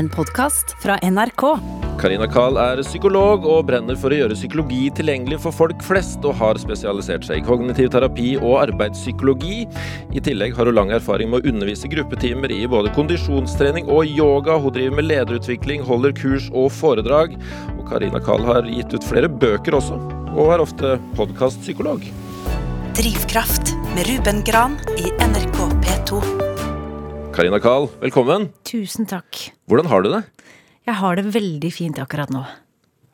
en podkast fra NRK. Karina Kahl er psykolog og brenner for å gjøre psykologi tilgjengelig for folk flest, og har spesialisert seg i kognitiv terapi og arbeidspsykologi. I tillegg har hun lang erfaring med å undervise gruppetimer i både kondisjonstrening og yoga. Hun driver med lederutvikling, holder kurs og foredrag. Og Karina Kahl har gitt ut flere bøker også, og er ofte podkastpsykolog. Drivkraft med Ruben Gran i NRK P2. Karina Kahl, velkommen. Tusen takk. Hvordan har du det? Jeg har det veldig fint akkurat nå.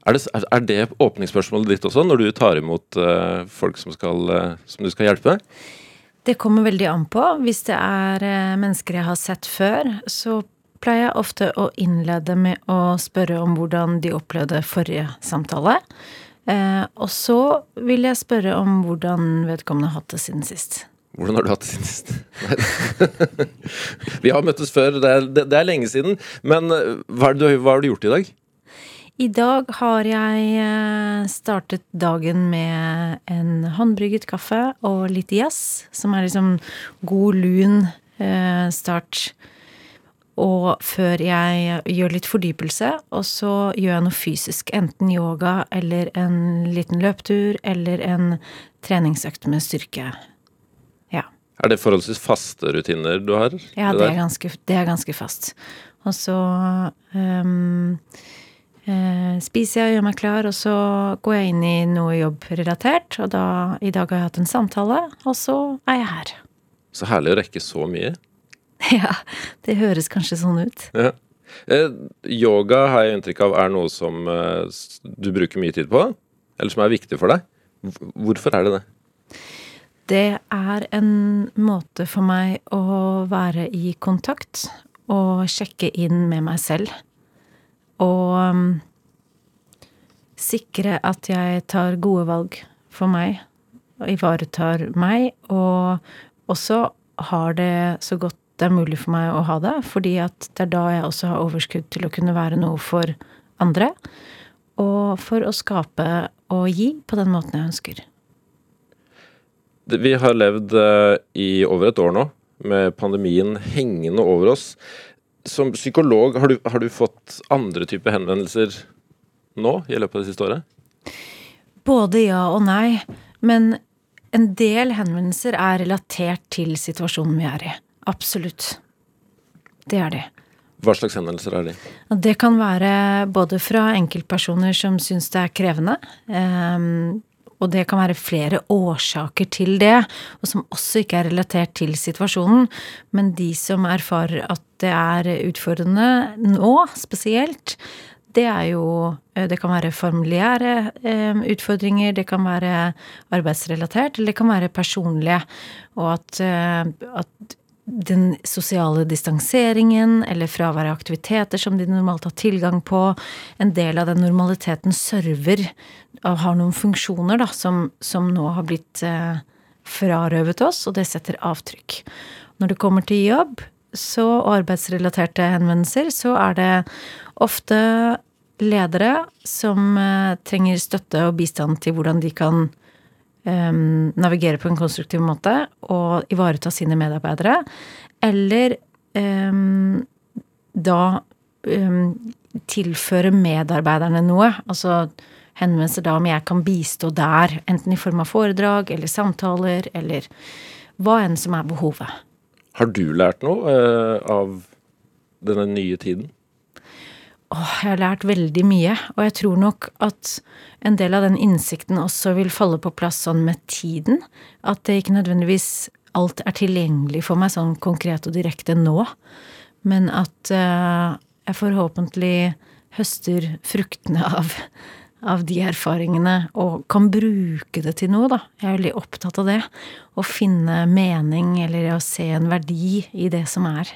Er det, er det åpningsspørsmålet ditt også, når du tar imot uh, folk som, skal, uh, som, du skal hjelpe? Det kommer veldig an på. Hvis det er uh, mennesker jeg har sett før, så pleier jeg ofte å innlede med å spørre om hvordan de opplevde forrige samtale. og så vil jeg spørre om hvordan vedkommende har hatt det siden sist. Hvordan har du hatt det siden sist? Vi har møttes før, det er, det, er lenge siden. Men eh, hva har, du, hva har, du, gjort i dag? I dag har jeg eh, startet dagen med en håndbrygget kaffe og litt jazz, som er liksom god, lun eh, start. Og før jeg gjør litt fordypelse, og så gjør jeg noe fysisk. Enten yoga eller en liten løpetur eller en treningsøkt med styrke. Er det forholdsvis faste rutiner du har? Ja, det, det, er, ganske, det er, ganske, fast. Og så um, uh, spiser jeg og gjør meg klar, og så går jeg inn i noe jobbrelatert. Og da, i dag har jeg hatt en samtale, og så er jeg her. Så herlig å rekke så mye. Ja, det høres kanskje sånn ut. Ja. Eh, yoga har jeg inntrykk av er noe som eh, du bruker mye tid på, eller som er viktig for deg. Hvorfor er det det? Det er en måte for meg å være i kontakt og sjekke inn med meg selv. Og um, sikre at jeg tar gode valg for meg, og ivaretar meg, og også har det så godt det er mulig for meg å ha det, fordi at det er da jeg også har overskudd til å kunne være noe for andre, og for å skape og gi på den måten jeg ønsker. Vi har levd uh, i over et år nå med pandemien hengende over oss. Som psykolog, har du, har du fått andre typer henvendelser nå i løpet av det siste året? Både ja og nei. Men en del henvendelser er relatert til situasjonen vi er i. Absolutt. Det er det. Hva slags henvendelser er de? Det kan være både fra enkeltpersoner som syns det er krevende. Og det kan være flere årsaker til det, og som også ikke er relatert til situasjonen. Men de som erfarer at det er utfordrende nå, spesielt, det er jo eh, Det kan være familiære eh, utfordringer, det kan være arbeidsrelatert, eller det kan være personlige. Og at, eh, at den sosiale distanseringen eller fraværet av aktiviteter som de normalt har tilgang på, en del av den normaliteten server har noen funksjoner da, som, som nå har blitt eh, frarøvet oss, og det setter avtrykk. Når det kommer til jobb så, og arbeidsrelaterte henvendelser, så er det ofte ledere som eh, trenger støtte og bistand til hvordan de kan eh, navigere på en konstruktiv måte og ivareta sine medarbeidere. Eller um, da um, tilføre medarbeiderne noe. Altså henvende da om jeg kan bistå der, enten i form av foredrag eller samtaler eller hva enn som er behovet. Har du lært noe eh, av denne nye tiden? Åh, jeg har lært veldig mye, og jeg tror nok at en del av den innsikten også vil falle på plass sånn med tiden. At det ikke nødvendigvis alt er tilgjengelig for meg sånn konkret og direkte nå. Men at eh, jeg forhåpentlig høster fruktene av, av de erfaringene og kan bruke det til noe, da. Jeg er veldig opptatt av det. Å finne mening eller å se en verdi i det som er.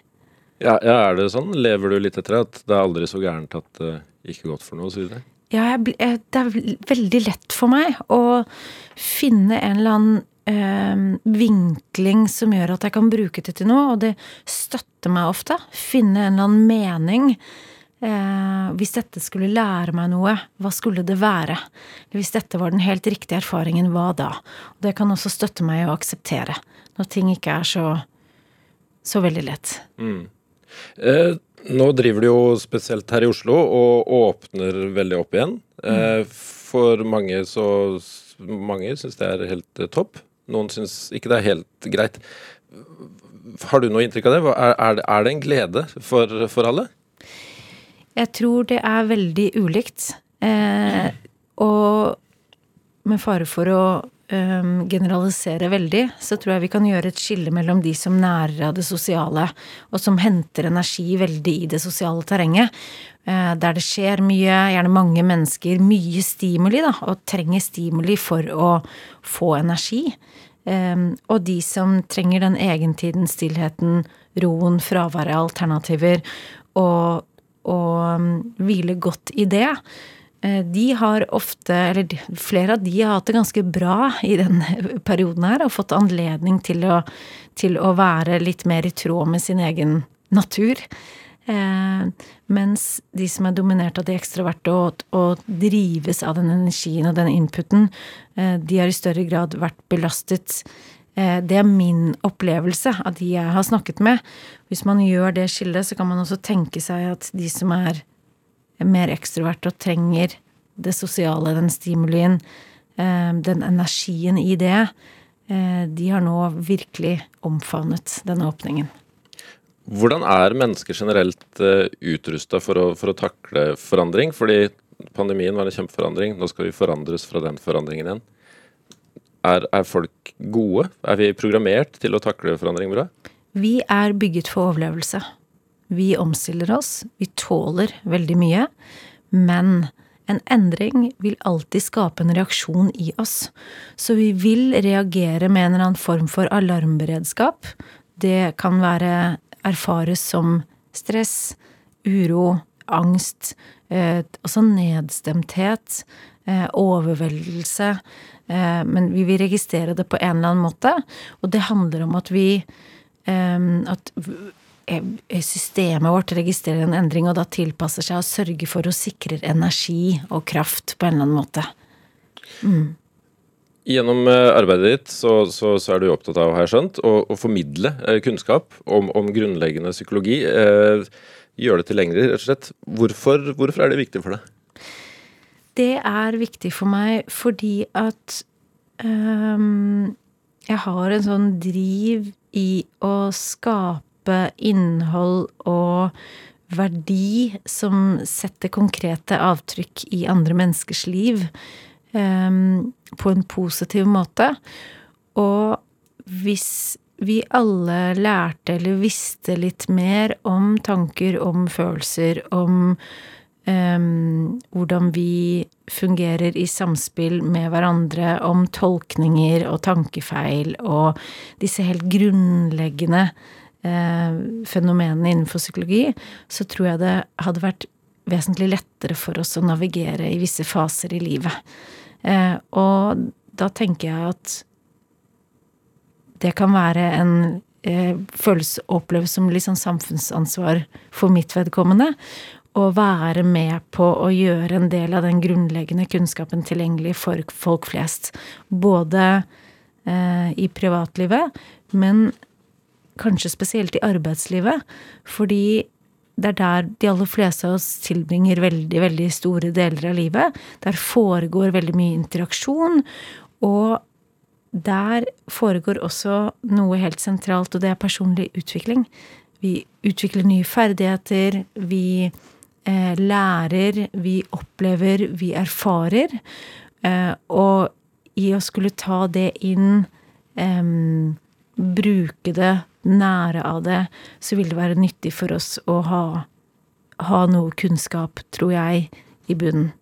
Ja, ja, er det sånn? Lever du litt etter det? At det er aldri så gærent at det ikke godt for noe, osv.? Ja, jeg, det er veldig lett for meg å finne en eller annen eh, vinkling som gjør at jeg kan bruke det til noe, og det støtter meg ofte. Finne en eller annen mening. Eh, hvis dette skulle lære meg noe, hva skulle det være? Hvis dette var den helt riktige erfaringen, hva da? Og det kan også støtte meg i å akseptere, når ting ikke er så, så veldig lett. Mm. Eh, Nå driver du jo spesielt her i Oslo og åpner veldig opp igjen. Eh, For mange så Mange syns det er helt topp. Noen syns ikke det er helt greit. Har du noe inntrykk av det? Er, er det en glede for, for, alle? Jeg tror det er veldig ulikt. Eh, og med fare for å um, generalisere veldig, så tror jeg vi kan gjøre et skille mellom de som nærer av det sosiale, og som henter energi veldig i det sosiale terrenget. Eh, der det skjer mye, gjerne mange mennesker, mye stimuli, da, og trenger stimuli for å få energi. Um, og de som trenger den egentiden, stillheten, roen, fraværet av alternativer, og, og um, hvile godt i det. Eh, de har ofte, eller flere av de har hatt det ganske bra i denne perioden her, og fått anledning til å, til å være litt mer i tråd med sin egen natur. Eh, mens de som er dominert av det ekstraverte og, og drives av den energien og den inputen, eh, de har i større grad vært belastet. Eh, det er min opplevelse av de jeg har snakket med. Hvis man gjør det skillet, så kan man også tenke seg at de som er mer ekstrovert og trenger det sosiale, den stimulien, eh, den energien i det, eh, de har nå virkelig omfavnet denne åpningen. Hvordan er mennesker generelt eh, utrusta for, for, å takle forandring? Fordi pandemien var en kjempeforandring, nå skal vi forandres fra den forandringen igjen. Er, er folk gode? Er vi programmert til å takle forandring bra? Vi er bygget for overlevelse. Vi omstiller oss, vi tåler veldig mye, men en endring vil alltid skape en reaksjon i oss. Så vi vil reagere med en eller annen form for alarmberedskap. Det kan være erfares som stress, uro, angst, eh, også nedstemthet, eh, overveldelse. Eh, men vi vil registrere det på en eller annen måte, og det handler om at vi eh, At systemet vårt registrerer en endring, og da tilpasser seg og sørger for å sikre energi og kraft på en eller annen måte. Mm. Gjennom eh, arbeidet ditt så, så, så, er du opptatt av, har jeg skjønt, å, å formidle eh, kunnskap om, om, grunnleggende psykologi. Eh, gjøre det tilgjengelig, rett og slett. Hvorfor, hvorfor, er det viktig for deg? Det er viktig for meg fordi at um, jeg har en sånn driv i å skape innhold og verdi som setter konkrete avtrykk i andre menneskers liv um, på en positiv måte. Og hvis vi alle lærte eller visste litt mer om tanker, om følelser, om hvordan vi fungerer i samspill med hverandre, om tolkninger og tankefeil og disse helt grunnleggende eh, fenomenene innenfor psykologi, så tror jeg det hadde vært vesentlig lettere for oss å navigere i visse faser i livet. Eh, og da tenker jeg at det kan være en eh, følelse oppleves som litt sånn samfunnsansvar for mitt vedkommende. Å være med på å gjøre en del av den grunnleggende kunnskapen tilgjengelig for folk flest. Både eh, i privatlivet, men kanskje spesielt i arbeidslivet, fordi det er der de aller fleste av oss tilbringer veldig, veldig store deler av livet. Der foregår veldig mye interaksjon, og der foregår også noe helt sentralt, og det er personlig utvikling. Vi utvikler nye ferdigheter, vi lærer, vi opplever, vi erfarer. Eh, og i å skulle ta det inn, eh, bruke det nære av det, så vil det være nyttig for oss å ha, ha noe kunnskap, tror jeg, i bunnen.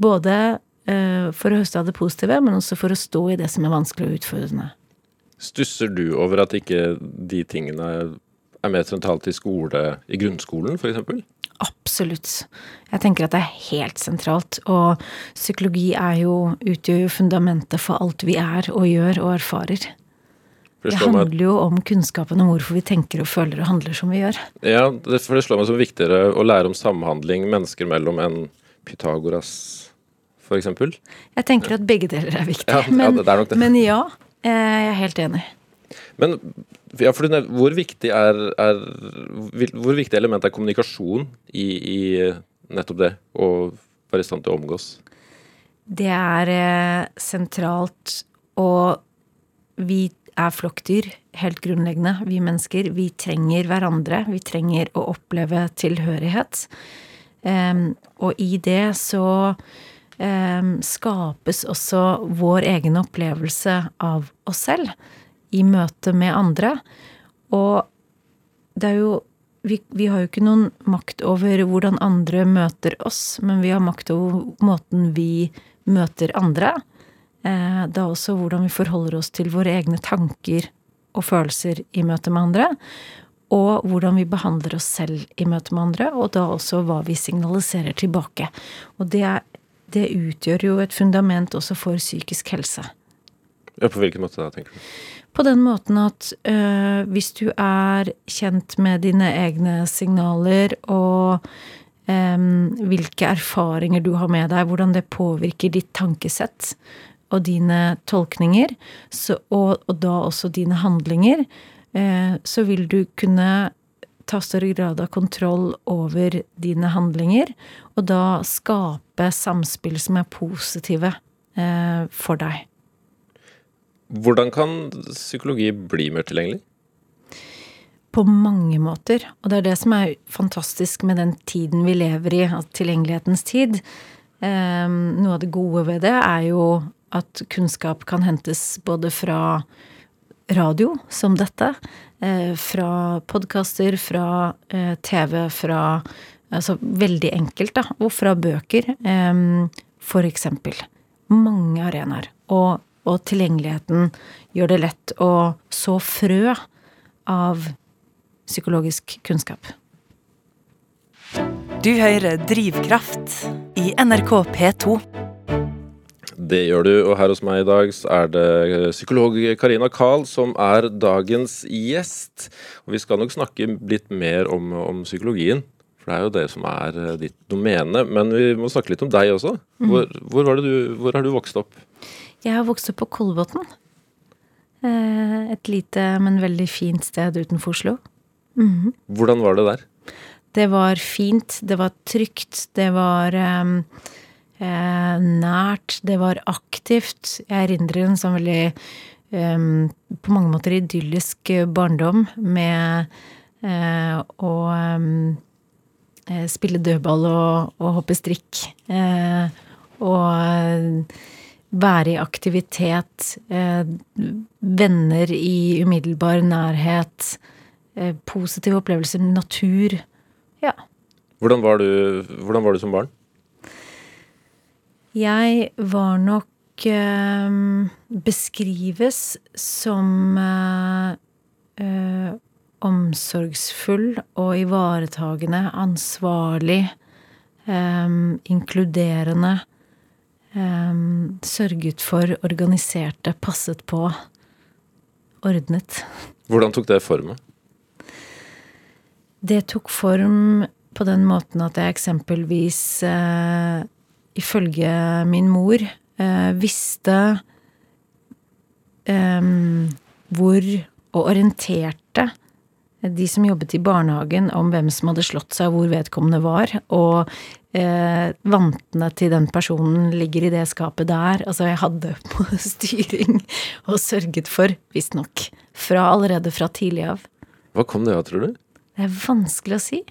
Både eh, for å høste av det positive, men også for å stå i det som er vanskelig og utfordrende. Stusser du over at ikke de tingene er mer sentralt i skole, i grunnskolen f.eks.? Absolutt. Jeg tenker at det er helt sentralt. Og psykologi er jo, utgjør jo fundamentet for alt vi er og gjør og erfarer. Det handler jo om kunnskapen om hvorfor vi tenker og føler og handler som vi gjør. Ja, for det slår meg som viktigere å lære om samhandling mennesker mellom enn Pythagoras, f.eks. Jeg tenker at begge deler er viktig. Ja, men, ja, det det. men ja, eh, jeg er helt enig. Men ja, for hvor viktig er, er Hvor viktig element er kommunikasjon i, i nettopp det? Å være i stand til å omgås? Det er eh, sentralt, og vi er flokkdyr, helt grunnleggende. Vi mennesker. Vi trenger hverandre. Vi trenger å oppleve tilhørighet. Um, og i det så um, skapes også vår egen opplevelse av oss selv i møte med andre. Og det er jo vi, vi, har jo ikke noen makt over hvordan andre møter oss, men vi har makt over måten vi møter andre. Eh, det også hvordan vi forholder oss til våre egne tanker og følelser i møte med andre. Og hvordan vi behandler oss selv i møte med andre, og da også hva vi signaliserer tilbake. Og det, det utgjør jo et fundament også for psykisk helse. Ja, På hvilken måte da, tenker du? På den måten at øh, hvis du er kjent med dine egne signaler og øh, hvilke erfaringer du har med deg, hvordan det påvirker ditt tankesett og dine tolkninger, så, og, og, da også dine handlinger, øh, så vil du kunne ta større grad av kontroll over dine handlinger, og da skape samspill som er positive for deg. Hvordan kan psykologi bli mer tilgjengelig? På mange måter. Og det er det som er fantastisk med den tiden vi lever i, tilgjengelighetens tid. Um, noe av det gode ved det er jo at kunnskap kan hentes både fra radio, som dette, uh, fra podkaster, fra uh, TV, fra Altså veldig enkelt, da. Og fra bøker, um, for eksempel. Mange arenaer. Og og tilgjengeligheten gjør det lett å så frø av psykologisk kunnskap. Du hører Drivkraft i NRK P2. Det gjør du, og her hos meg i dag er det psykolog Karina Kahl som er dagens gjest. Og vi skal nok snakke litt mer om, om psykologien, for det er jo det som er ditt domene. Men vi må snakke litt om deg også. Mm. Hvor, hvor, du, hvor har du vokst opp? Jeg har vokst opp på Kolbotn. Eh, et lite, men veldig fint sted utenfor Oslo. Mm -hmm. Hvordan var det der? Det var fint. Det var trygt. Det var um, eh, nært. Det var aktivt. Jeg erindrer en sånn veldig um, på mange måter idyllisk barndom med uh, å um, spille dødball og, og hoppe strikk. Uh, og være i aktivitet, eh, venner i umiddelbar nærhet, eh, positive opplevelser, natur. Ja. Hvordan var, du, hvordan var du som barn? Jeg var nok eh, beskrives som omsorgsfull og ivaretagende, ansvarlig, inkluderende sørget for, organiserte, passet på, ordnet. Hvordan tok det form? Det tok form på den måten at jeg eksempelvis, uh, ifølge min mor, uh, visste um, hvor og orienterte de som jobbet i barnehagen om hvem som hadde slått seg, hvor vedkommende var, og eh, vantene til den personen ligger i det skapet der. Altså, jeg hadde på styring og sørget for, visstnok, fra allerede fra tidlig av. Hva kom det av, tror du? Det er vanskelig å si.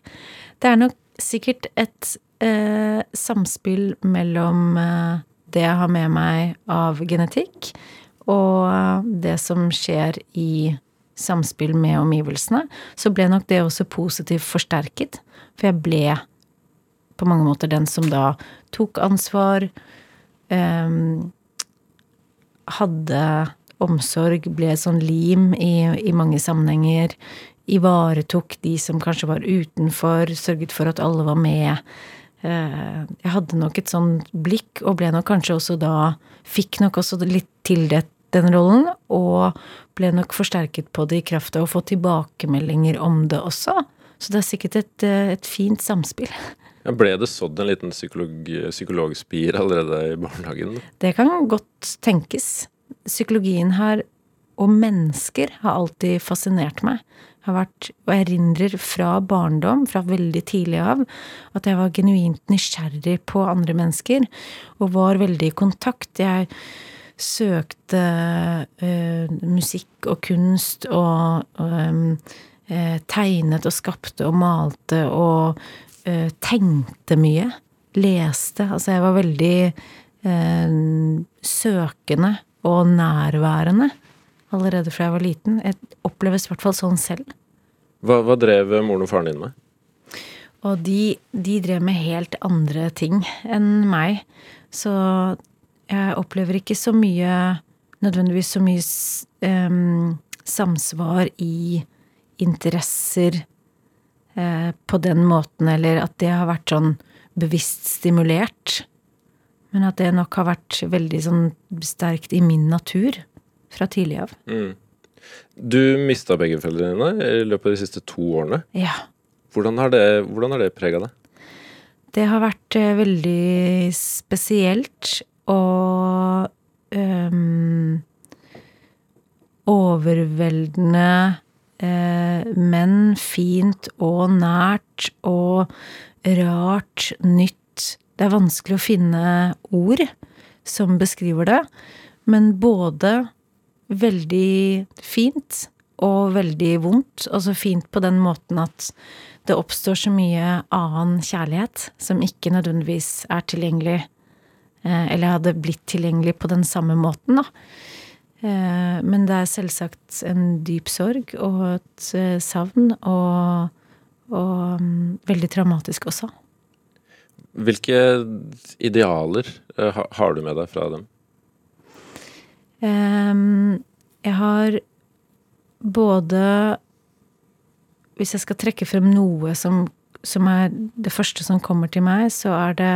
Det er nok sikkert et eh, samspill mellom eh, det jeg har med meg av genetikk, og det som skjer i samspill med omgivelsene, så ble nok det også positivt forsterket. For jeg ble på mange måter den som da tok ansvar, eh, hadde omsorg, ble sånn lim i, i mange sammenhenger, ivaretok de som kanskje var utenfor, sørget for at alle var med. Uh, jeg hadde nok et sånn blikk, og ble nok kanskje også da Fikk nok også litt tildelt den rollen, og ble nok forsterket på det i kraft av å få tilbakemeldinger om det også. Så det er sikkert et, eh, et fint samspill. Ja, ble det sådd en liten psykolog, psykologspir allerede i barnehagen? Det kan godt tenkes. Psykologien har og mennesker har alltid fascinert meg. Jeg har vært, og erindrer fra barndom, fra veldig tidlig av, at jeg var genuint nysgjerrig på andre mennesker, og var veldig i kontakt. Jeg søkte øh, musikk og kunst og øh, tegnet og skapte og malte og øh, tenkte mye. Leste. Altså, jeg var veldig søkende og nærværende allerede fra jeg var liten. Jeg oppleves i hvert fall sånn selv. Hva, hva drev moren og faren din med? Og de, de, drev med helt andre ting enn meg. Så jeg opplever ikke så mye Nødvendigvis så mye um, samsvar i interesser uh, på den måten, eller at det har vært sånn bevisst stimulert. Men at det nok har vært veldig sånn sterkt i min natur fra tidlig av. Mm. Du mista begge foreldrene dine i løpet av de siste to årene. Ja. Hvordan har det, hvordan det prega deg? Det har vært uh, veldig spesielt og um, overveldende, men fint og nært og rart, nytt. Det er vanskelig å finne ord som beskriver det, men både veldig fint og veldig vondt. Altså fint på den måten at det oppstår så mye annen kjærlighet som ikke nødvendigvis er tilgjengelig, eh, eller hadde blitt tilgjengelig på den samme måten, da. Eh, men det er selvsagt en dyp sorg og et eh, savn, og, og mm, veldig traumatisk også. Hvilke idealer har du med deg fra dem? Um, jeg har både Hvis jeg skal trekke frem noe som, som, er det første som kommer til meg, så er det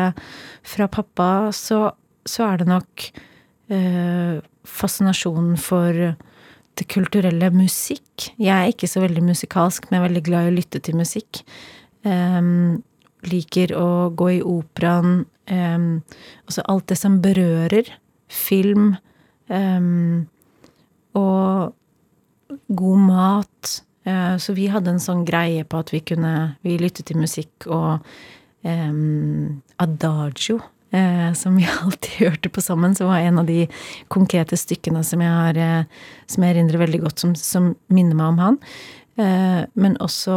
fra pappa Så, så er det nok fascinasjonen for det kulturelle musikk. Jeg er ikke så veldig musikalsk, men jeg er veldig glad i å lytte til musikk. Um, liker å gå i operaen. Um, altså alt det som berører film. Um, og god mat. Uh, så vi hadde en sånn greie på at vi kunne Vi lyttet til musikk og um, Adagio, som vi alltid hørte på sammen, som var en av de konkrete stykkene som jeg har uh, Som jeg erindrer veldig godt, som, som minner meg om han. men også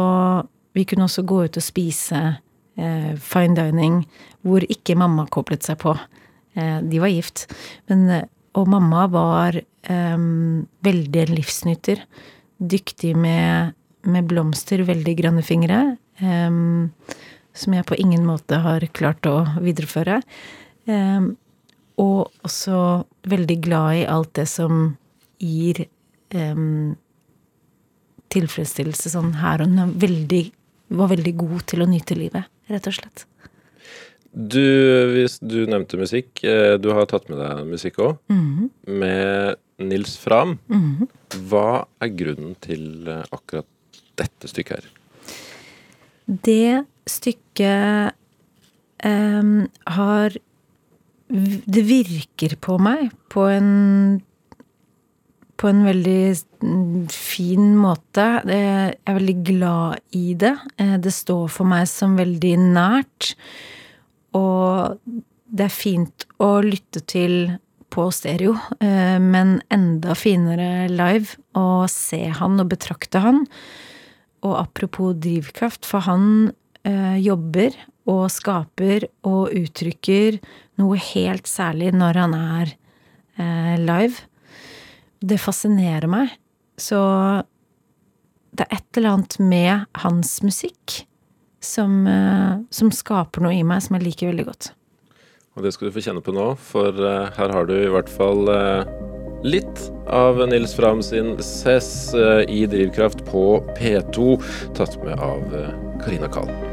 Vi kunne også gå ut og spise fine dining hvor ikke mamma koblet seg på. de var gift. Men og mamma var um, veldig en livsnyter. Dyktig med, med, blomster, veldig grønne fingre. Um, som jeg på ingen måte har klart å videreføre. Um, og også veldig glad i alt det som gir tilfredsstillelse sånn her og. Veldig, var veldig god til å nyte livet, rett og slett. Du, hvis du nevnte musikk, eh, du har tatt med deg musikk òg. Mm -hmm. Med Nils Fram. Mm -hmm. Hva er grunnen til eh, akkurat dette stykket her? Det stykket um, har Det virker på meg på en på en veldig fin måte. Jeg er veldig glad i det. Det står for meg som veldig nært. Og det er fint å lytte til på stereo, eh, men enda finere live å se han og betrakte han. Og apropos drivkraft, for han eh, jobber og skaper og uttrykker noe helt særlig når han er eh, live. Det fascinerer meg. Så det er et eller annet med hans musikk som, eh, som, skaper noe i meg som jeg liker veldig godt. Og det skal du få kjenne på nå, for uh, her har du i hvert fall uh, litt av Nils Fram sin Cess uh, i Drivkraft på P2, tatt med av Karina Kahl.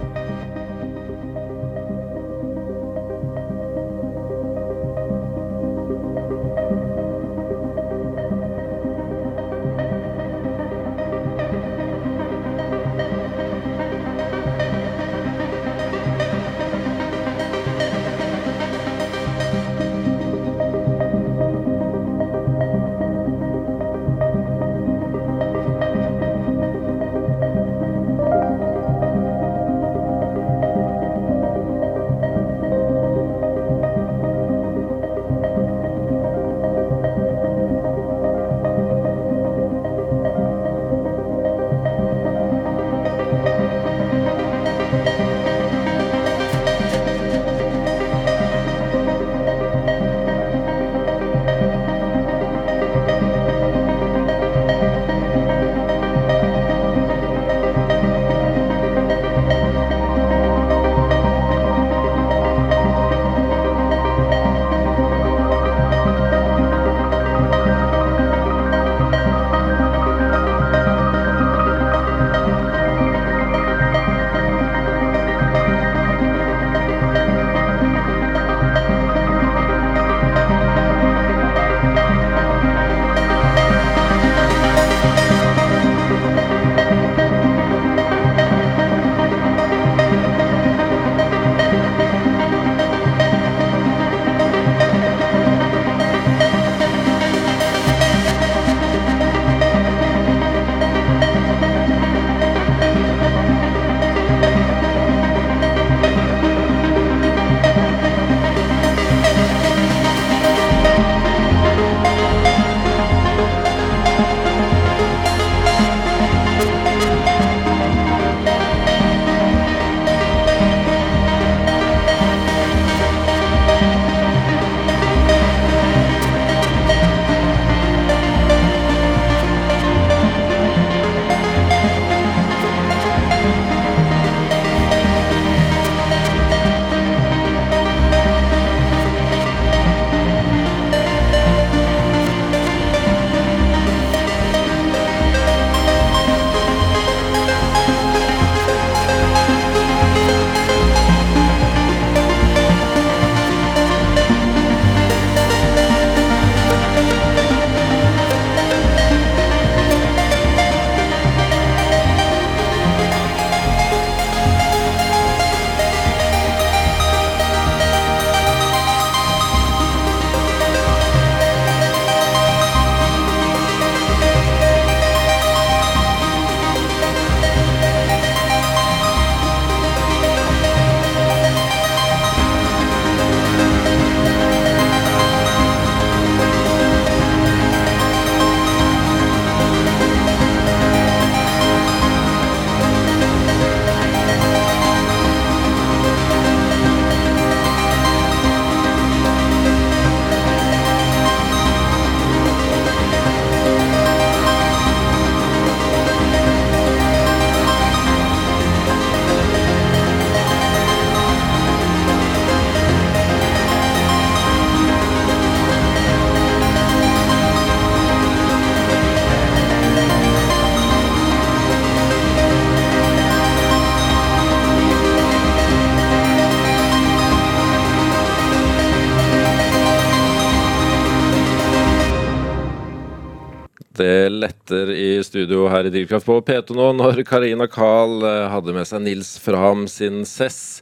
Letter i studio her i Drivkraft på P2 nå når Karina Kahl eh, hadde med seg Nils Fram sin Cess.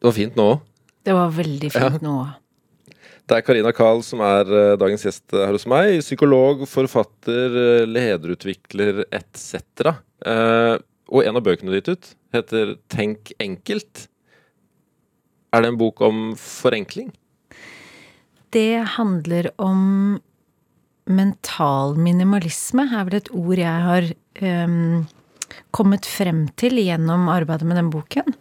Det var fint nå òg. Det var veldig fint Ja. nå. Det er Karina Kahl som er eh, dagens gjest her hos meg. Psykolog, forfatter, eh, lederutvikler etc. Og en av bøkene ditt ut heter Tenk enkelt. Er det en bok om forenkling? Det handler om mental minimalisme, er vel et ord jeg har um, kommet frem til gjennom arbeidet med den boken.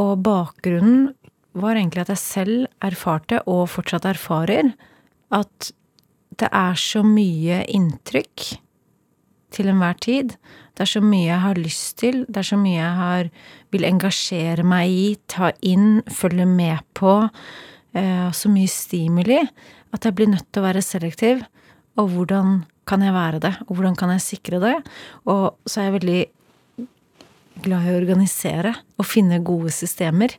Og bakgrunnen var egentlig at jeg selv erfarte, og fortsatt erfarer, at det er så mye inntrykk til enhver tid. Det er så mye jeg har lyst til, det er så mye jeg har, vil engasjere meg i, ta inn, følge med på. Eh, så mye stimuli at jeg blir nødt til å være selektiv. Og hvordan kan jeg være det, og hvordan kan jeg sikre det? Og så er jeg veldig glad i å organisere og finne gode systemer.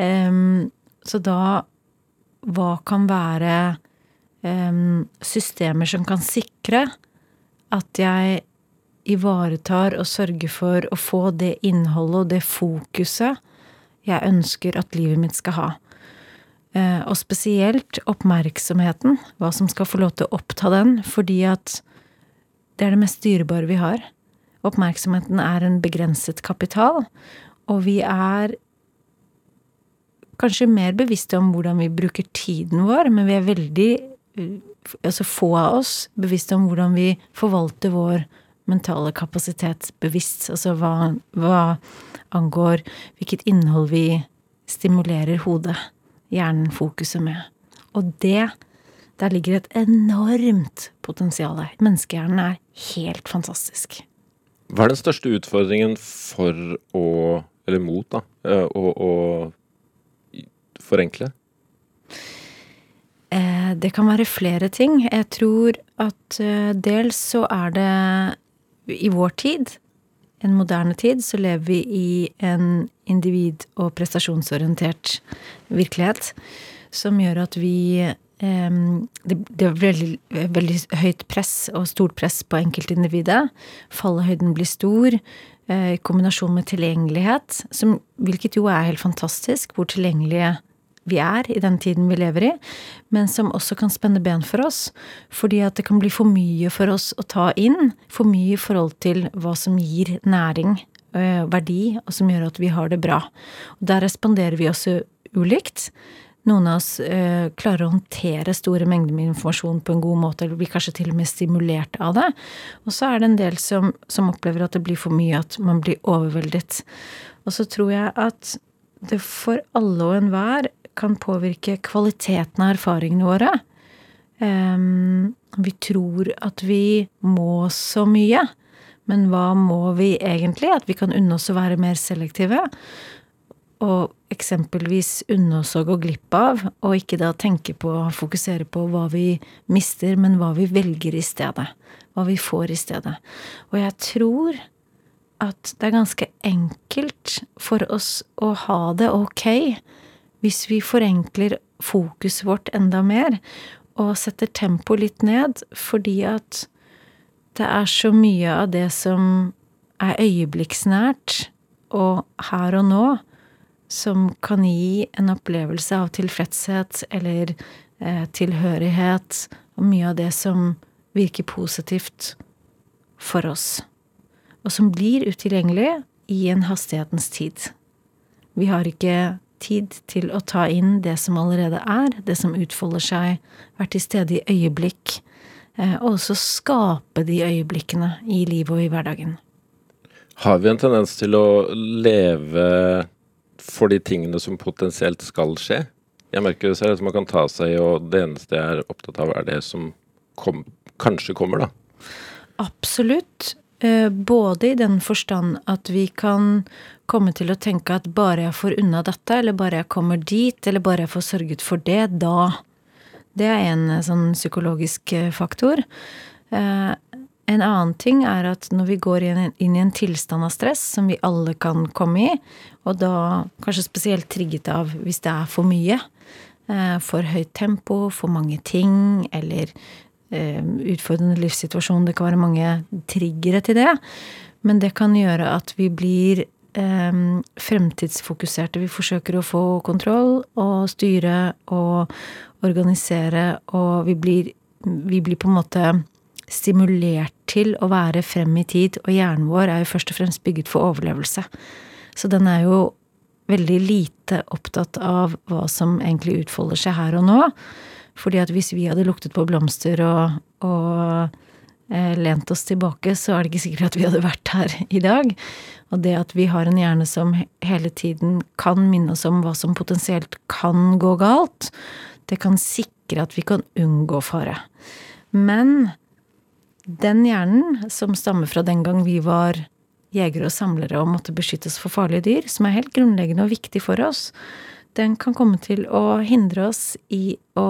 Em, så da Hva kan være em, systemer som kan sikre at jeg ivaretar og sørger for å få det innholdet og det fokuset jeg ønsker at livet mitt skal ha. Eh, og spesielt oppmerksomheten, hva som skal få lov til å oppta den, fordi at det er det mest dyrebare vi har. Oppmerksomheten er en begrenset kapital, og vi er kanskje mer bevisste om hvordan vi bruker tiden vår, men vi er veldig, eh, altså få av oss, bevisste om hvordan vi forvalter vår mentale kapasitet bevisst. Altså hva, hva angår hvilket innhold vi stimulerer hodet, hjernen, fokuset med. Og det Der ligger et enormt potensial. Menneskehjernen er helt fantastisk. Hva er den største utfordringen for å Eller mot, da. eh, Å, å forenkle? Eh, Det kan være flere ting. Jeg tror at eh, dels så er det i vår tid, en moderne tid, så lever vi i en individ- og prestasjonsorientert virkelighet som gjør at vi det, det er veldig, veldig høyt press og stort press på enkeltindividet. Fallhøyden blir stor. eh, I kombinasjon med tilgjengelighet, som, hvilket jo er helt fantastisk, hvor tilgjengelige vi er i den tiden vi lever i, men som også kan spenne ben for oss. Fordi at det kan bli for mye for oss å ta inn. For mye i forhold til hva som gir næring, øh, verdi, og som gjør at vi har det bra. Og der responderer vi også ulikt. Noen av oss øh, klarer å håndtere store mengder med informasjon på en god måte, eller blir kanskje til og med stimulert av det. Og så er det en del som, som opplever at det blir for mye, at man blir overveldet. Og så tror jeg at det for alle og enhver kan påvirke kvaliteten av erfaringene våre. Vi tror at vi må så mye, men hva må vi egentlig? At vi kan unne oss å være mer selektive. Og eksempelvis unne oss å gå glipp av, og ikke da tenke på, og fokusere på hva vi mister, men hva vi velger i stedet. Hva vi får i stedet. Og jeg tror at det er ganske enkelt for oss å ha det ok hvis vi forenkler fokuset vårt enda mer og setter tempoet litt ned, fordi at det er så mye av det som er øyeblikksnært og her og nå, som kan gi en opplevelse av tilfredshet eller eh, tilhørighet, og mye av det som virker positivt for oss og som blir utilgjengelig i en hastighetens tid. Vi har ikke tid til å ta inn det som allerede er, det som utfolder seg, være til stede i øyeblikk, eh, og også skape de øyeblikkene i livet og i hverdagen. Har vi en tendens til å leve for de tingene som potensielt skal skje? Jeg merker det selv at man kan ta seg i, og det eneste jeg er opptatt av, er det som kom, kanskje kommer, da. Absolutt. Eh, Både i den forstand at vi kan komme til å tenke at bare jeg får unna dette, eller bare jeg kommer dit, eller bare jeg får sørget for det, da Det er en eh, sånn psykologisk eh, faktor. En annen ting er at når vi går inn i en tilstand av stress, som vi alle kan komme i, og da kanskje spesielt trigget av hvis det er for mye, for høyt tempo, for mange ting, eller utfordrende livssituasjon. Det kan være mange triggere til det. Men det kan gjøre at vi blir eh, fremtidsfokuserte. Vi forsøker å få kontroll og styre og organisere, og vi blir, vi blir på en måte stimulert til å være frem i tid, og hjernen vår er jo først og fremst bygget for overlevelse. Så den er jo veldig lite opptatt av hva som egentlig utfolder seg her og nå. Fordi at hvis vi hadde luktet på blomster og, og eh, lent oss tilbake, så er det ikke sikkert at vi hadde vært her i dag. Og det at vi har en hjerne som hele tiden kan minne oss om hva som potensielt kan gå galt, det kan sikre at vi kan unngå fare. Men den hjernen, som stammer fra den gang vi var jegere og samlere og måtte beskyttes for farlige dyr, som er helt grunnleggende og viktig for oss, den kan komme til å hindre oss i å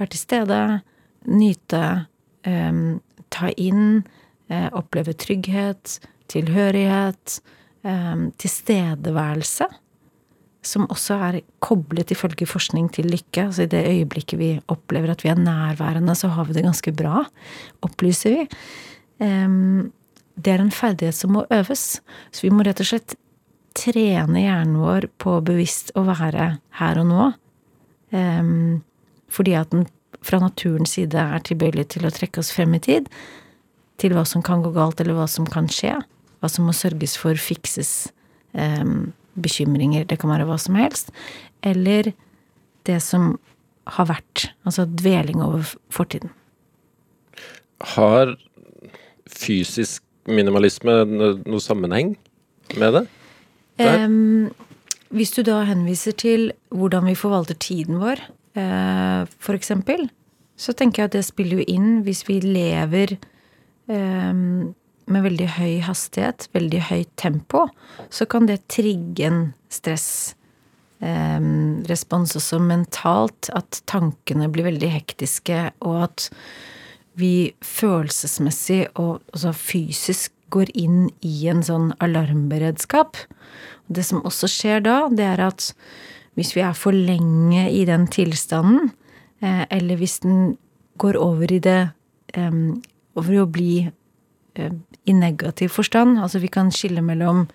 være til stede, nyte, um, ta inn, uh, oppleve trygghet, tilhørighet, um, tilstedeværelse som også er koblet, ifølge forskning, til lykke. Altså i det øyeblikket vi opplever at vi er nærværende, så har vi det ganske bra, opplyser vi. Det er en ferdighet som må øves. Så vi må rett og slett trene hjernen vår på bevisst å være her og nå. Fordi at den fra naturens side er tilbøyelig til å trekke oss frem i tid. Til hva som kan gå galt, eller hva som kan skje. Hva som må sørges for fikses. Bekymringer, det kan være hva som helst, eller det som har vært, altså dveling over fortiden. Har fysisk minimalisme noe sammenheng med det? Um, hvis du da henviser til hvordan vi forvalter tiden vår, uh, for eksempel, så tenker jeg at det spiller jo inn hvis vi lever um, med veldig høy hastighet, veldig høyt tempo, så kan det trigge en stressrespons eh, også mentalt. At tankene blir veldig hektiske, og at vi følelsesmessig og også fysisk går inn i en sånn alarmberedskap. Det som også skjer da, det er at hvis vi er for lenge i den tilstanden, eh, eller hvis den går over i det Over i å bli i negativ forstand. Altså vi kan skille mellom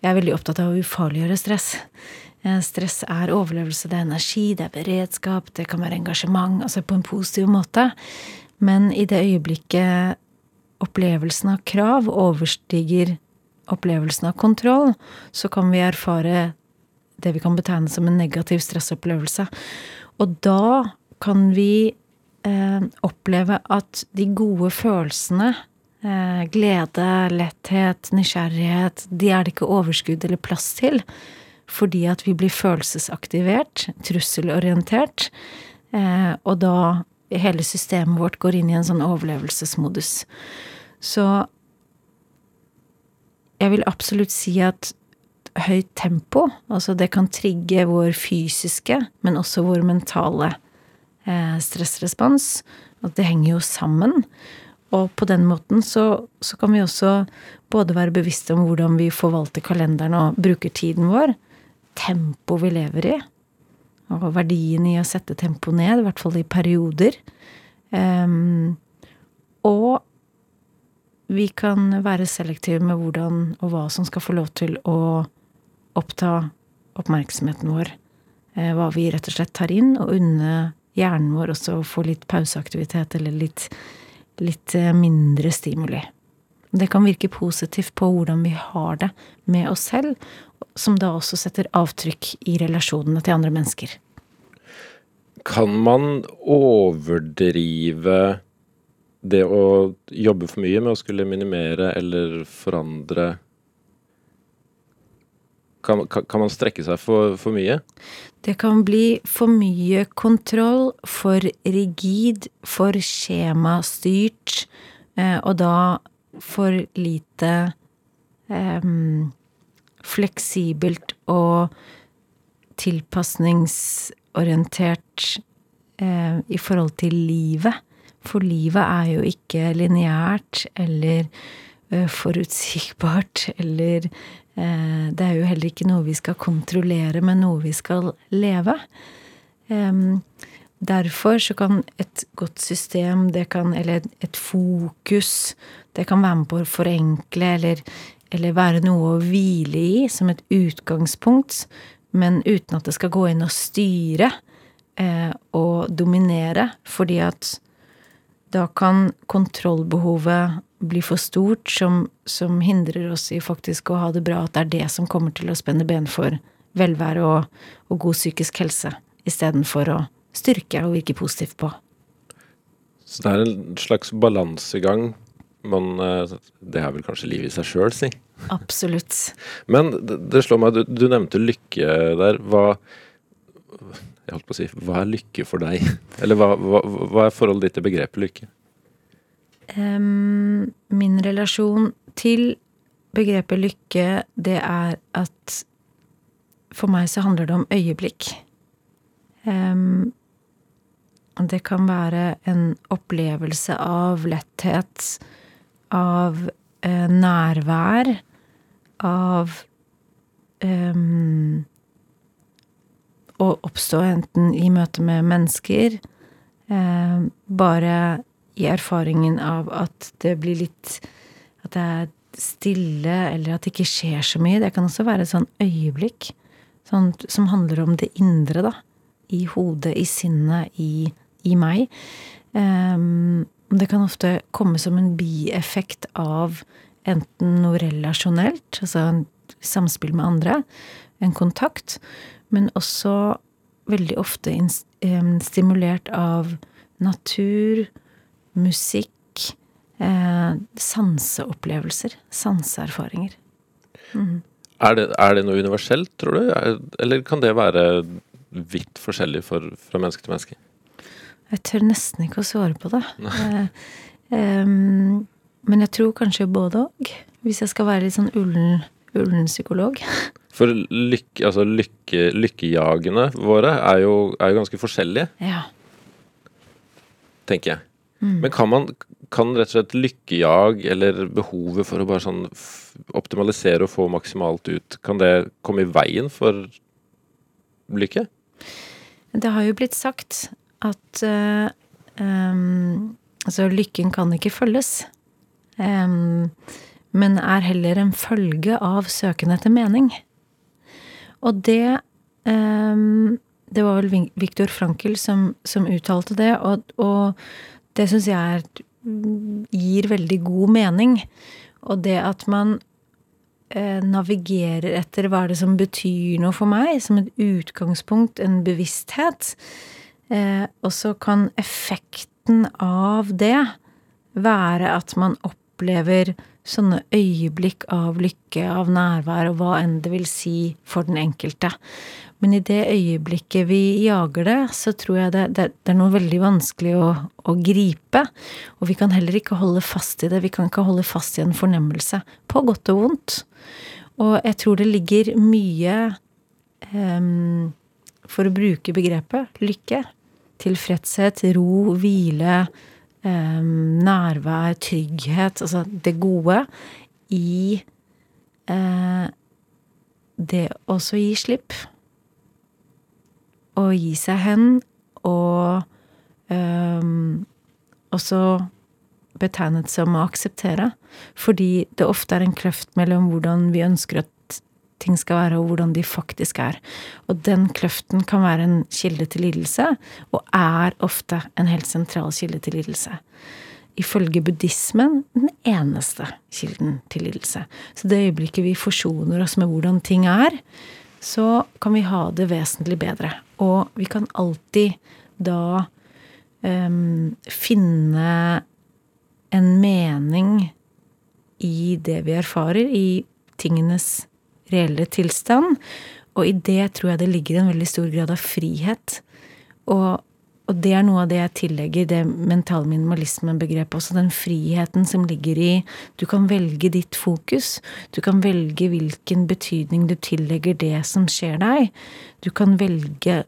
Jeg er veldig opptatt av å ufarliggjøre stress. Eh, stress er overlevelse, det er energi, det er beredskap, det kan være engasjement, altså på en positiv måte. Men i det øyeblikket opplevelsen av krav overstiger opplevelsen av kontroll, så kan vi erfare det vi kan betegne som en negativ stressopplevelse. Og da kan vi eh, oppleve at de gode følelsene Eh, glede, letthet, nysgjerrighet, de er det ikke overskudd eller plass til. Fordi at vi blir følelsesaktivert, trusselorientert, eh, og da hele systemet vårt går inn i en sånn overlevelsesmodus. Så jeg vil absolutt si at høyt tempo, altså det kan trigge vår fysiske, men også vår mentale eh, stressrespons. At det henger jo sammen. Og på den måten så, så, kan vi også både være bevisste om hvordan vi forvalter kalenderen og bruker tiden vår, tempoet vi lever i, og verdien i å sette tempoet ned, i hvert fall i perioder. Um, og vi kan være selektive med hvordan og hva som skal få lov til å oppta oppmerksomheten vår. Eh, hva vi rett og slett tar inn, og unne hjernen vår også å få litt pauseaktivitet eller litt litt eh, mindre stimuli. Det kan virke positivt på hvordan vi har det med oss selv, som da også setter avtrykk i relasjonene til andre mennesker. Kan man overdrive det å jobbe for mye med å skulle minimere eller forandre kan, kan, man strekke seg for, for, mye? Det kan bli for mye kontroll, for rigid, for skjemastyrt, eh, og da for lite eh, fleksibelt og tilpasningsorientert eh, i forhold til livet. For livet er jo ikke lineært eller eh, forutsigbart eller Eh, det er jo heller ikke noe vi skal kontrollere, men noe vi skal leve. derfor så kan et godt system, det kan, eller et fokus, det kan være med på å forenkle eller, eller være noe å hvile i som et utgangspunkt, men uten at det skal gå inn og styre eh, og dominere, fordi at da kan kontrollbehovet bli for stort, som, som, hindrer oss i faktisk å ha det bra, at det er det som kommer til å spenne ben for velvære og, og god psykisk helse, istedenfor å styrke og virke positivt på. Så det er en slags balansegang man eh, Det er vel kanskje livet i seg sjøl, si. Absolutt. Men det slår meg, du, du, nevnte lykke der. Hva Jeg holdt på å si Hva er lykke for deg? Eller hva, hva, hva er forholdet ditt til begrepet lykke? Um, min relasjon til begrepet lykke, det er at for meg så handler det om øyeblikk. Um, det kan være en opplevelse av letthet, av eh, nærvær, av um, Å oppstå enten i møte med mennesker, eh, bare i erfaringen av at det blir litt At det er stille, eller at det ikke skjer så mye. Det kan også være et sånn øyeblikk sånn, som handler om det indre, da. I hodet, i sinnet, i i meg. Um, det kan ofte komme som en bieffekt av enten noe relasjonelt, altså en samspill med andre, en kontakt, men også veldig ofte stimulert av natur, musikk, eh, sanseopplevelser, sanseerfaringer. Mm. Er, det, er, det, noe universelt, tror du, eller kan det være vidt forskjellig for, fra menneske til menneske? Jeg tør nesten ikke å svare på det. um, men jeg tror kanskje både òg. Hvis jeg skal være litt sånn ullen, ullen psykolog. For lykke, altså lykke, lykkejagene våre er jo, er jo, ganske forskjellige. Ja. Tenker jeg. Mm. Men kan man kan rett og slett lykkejag, eller behovet for å bare sånn optimalisere og få maksimalt ut, kan det komme i veien for lykke? Det har jo blitt sagt at um, Altså, lykken kan ikke følges. Um, men er heller en følge av søken etter mening. Og det um, Det var vel Viktor Frankel som, som uttalte det, og, og det syns jeg er, gir veldig god mening. Og det at man eh, navigerer etter hva er det som betyr noe for meg, som et utgangspunkt, en bevissthet, Eh, og så kan effekten av det være at man opplever sånne øyeblikk av lykke, av nærvær, og hva enn det vil si for den enkelte. Men i det øyeblikket vi jager det, så tror jeg det, det, det er noe veldig vanskelig å, å, gripe. Og vi kan heller ikke holde fast i det. Vi kan ikke holde fast i en fornemmelse. På godt og vondt. Og jeg tror det ligger mye um, For å bruke begrepet lykke tilfredshet, ro, hvile, eh, nærvær, trygghet, altså det gode, i eh, det også gi slipp. Å gi seg hen, og eh, også betegnet som å akseptere. Fordi det ofte er en kløft mellom hvordan vi ønsker at ting skal være, og hvordan de faktisk er. Og den kløften kan være en kilde til lidelse, og er ofte en helt sentral kilde til lidelse. Ifølge buddhismen den eneste kilden til lidelse. Så det øyeblikket vi forsoner oss med hvordan ting er, så kan vi ha det vesentlig bedre. Og vi kan alltid da um, finne en mening i det vi erfarer, i tingenes reelle tilstand. Og i det tror jeg det ligger en veldig stor grad av frihet. Og, og det er noe av det jeg tillegger det mentale minimalisme-begrepet også. Den friheten som ligger i Du kan velge ditt fokus. Du kan velge hvilken betydning du tillegger det som skjer deg. Du kan velge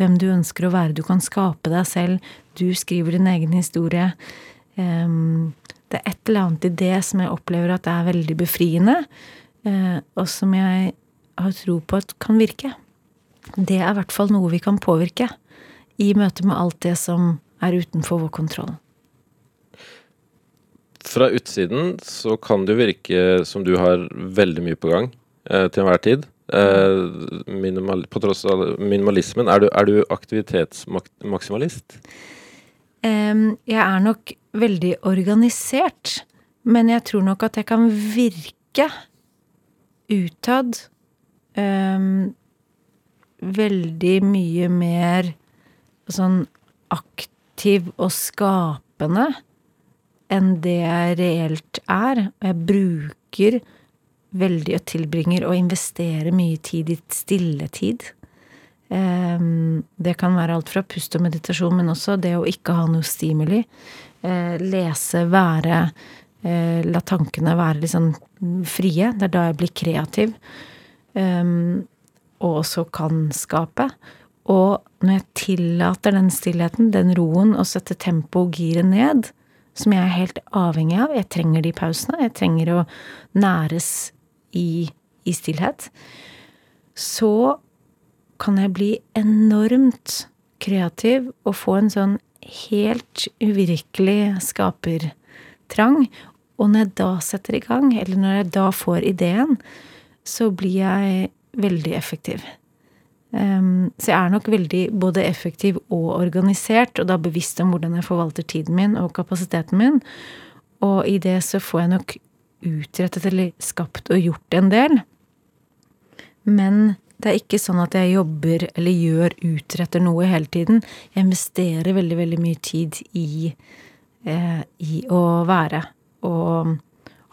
hvem du ønsker å være. Du kan skape deg selv. Du skriver din egen historie. Um, det er et eller annet i det som jeg opplever at er veldig befriende. Eh, og som jeg har tro på at kan virke. Det er i hvert fall noe vi kan påvirke i møte med alt det som er utenfor vår kontroll. Fra utsiden så kan det jo virke som du har veldig mye på gang eh, til enhver tid. Eh, minimal, på tross av minimalismen. Er du, er du aktivitetsmaksimalist? Jeg er nok veldig organisert, men jeg tror nok at jeg kan virke utad um, veldig mye mer sånn aktiv og skapende enn det jeg reelt er. Og jeg bruker veldig og tilbringer og investerer mye tid i stilletid. Um, det kan være alt fra pust og meditasjon, men også det å ikke ha noe stimuli. Uh, lese, være uh, La tankene være litt sånn frie. Det er da jeg blir kreativ. Um, og også kan skape. Og når jeg tillater den stillheten, den roen, å sette tempo og giret ned, som jeg er helt avhengig av. Jeg trenger de pausene. Jeg trenger å næres i, i stillhet. Så kan jeg bli enormt kreativ og få en sånn helt uvirkelig skapertrang. Og når jeg da setter i gang, eller når jeg da får ideen, så blir jeg veldig effektiv. Um, så jeg er nok veldig både effektiv og organisert, og da bevisst om hvordan jeg forvalter tiden min og kapasiteten min. Og i det så får jeg nok utrettet eller skapt og gjort en del. Men det er ikke sånn at jeg jobber eller gjør, utretter noe hele tiden. Jeg investerer veldig, veldig mye tid i, eh, i å være. Og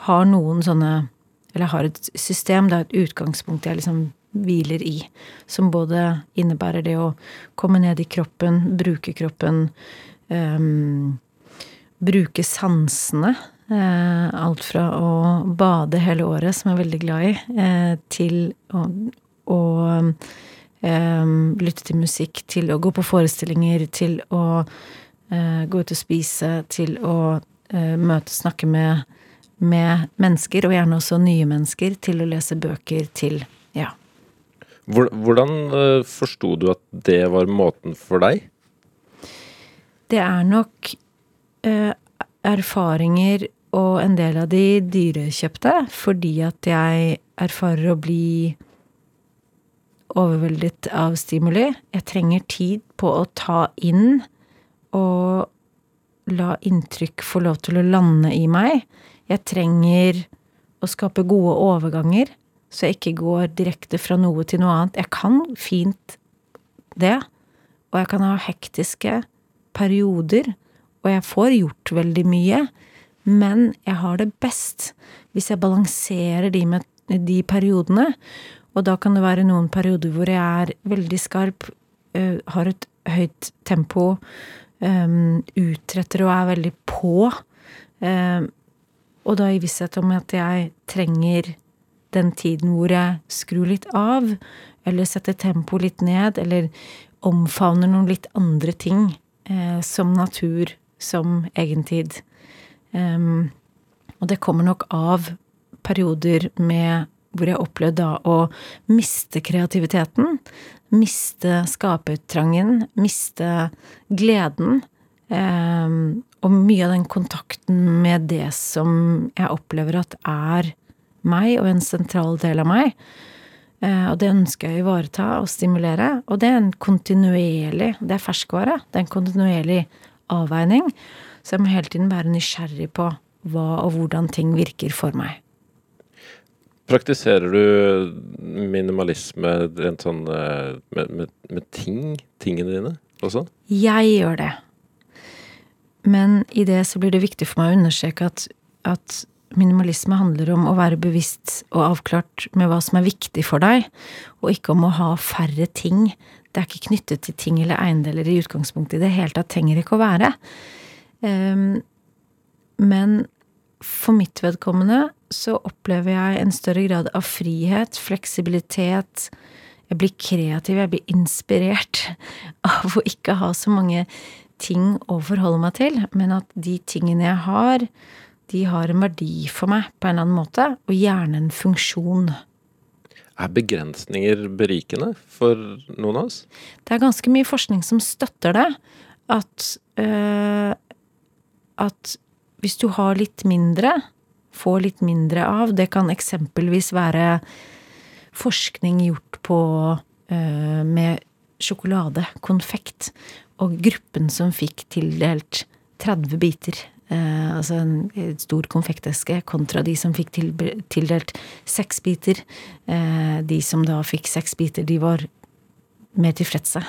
har noen sånne Eller har et system, det er et utgangspunkt jeg liksom hviler i. Som både innebærer det å komme ned i kroppen, bruke kroppen, um, bruke sansene. Uh, alt fra å bade hele året, som jeg er veldig glad i, uh, til å, å um, lytte til musikk, til å gå på forestillinger, til å uh, gå ut og spise, til å møte, snakke med, med mennesker, og gjerne også nye mennesker, til å lese bøker, til ja, hvordan uh, forsto du at det var måten for deg? Det er nok uh, erfaringer og en del av de dyrekjøpte, fordi at jeg erfarer å bli overveldet av stimuli. Jeg trenger tid på å ta inn og la inntrykk få lov til å lande i meg. Jeg trenger å skape gode overganger så jeg ikke går direkte fra noe til noe annet. Jeg kan fint det, og jeg kan ha hektiske perioder, og jeg får gjort veldig mye, men jeg har det best hvis jeg balanserer de med de periodene, og da kan det være noen perioder hvor jeg er veldig skarp, uh, har et høyt tempo, um, utretter og er veldig på, um, og da i visshet om at jeg trenger den tiden hvor jeg skrur litt av, eller setter tempoet litt ned, eller omfavner noen litt andre ting, eh, som natur, som egentid. Um, og det kommer nok av perioder med hvor jeg opplevde da å miste kreativiteten, miste skapertrangen, miste gleden. Eh, og mye av den kontakten med det som jeg opplever at er meg og en sentral del av meg. Eh, og det ønsker jeg å ivareta og stimulere. Og det er en kontinuerlig Det er ferskvare. Det er en kontinuerlig avveining. Så jeg må hele tiden være nysgjerrig på hva og hvordan ting virker for meg. Praktiserer du minimalisme rent sånn eh, med, med, med ting? Tingene dine også? Jeg gjør det. Men i det så blir det viktig for meg å understreke at, at minimalisme handler om å være bevisst og avklart med hva som er viktig for deg, og ikke om å ha færre ting. Det er ikke knyttet til ting eller eiendeler i utgangspunktet i det hele tatt. Trenger ikke å være. Um, men for mitt vedkommende så opplever jeg en større grad av frihet, fleksibilitet. Jeg blir kreativ, jeg blir inspirert av å ikke ha så mange ting å forholde meg til, men at de tingene jeg har, de har en verdi for meg på en eller annen måte, og gjerne en funksjon. Er begrensninger berikende for noen av oss? Det er ganske mye forskning som støtter det. At, øh, at hvis du har litt mindre, får litt mindre av Det kan eksempelvis være forskning gjort på øh, med sjokolade, konfekt, og gruppen som fikk tildelt 30 biter Eh, altså en stor konfekteske kontra de som fikk til, tildelt seks biter. Eh, de som da fikk seks biter, de var mer tilfredse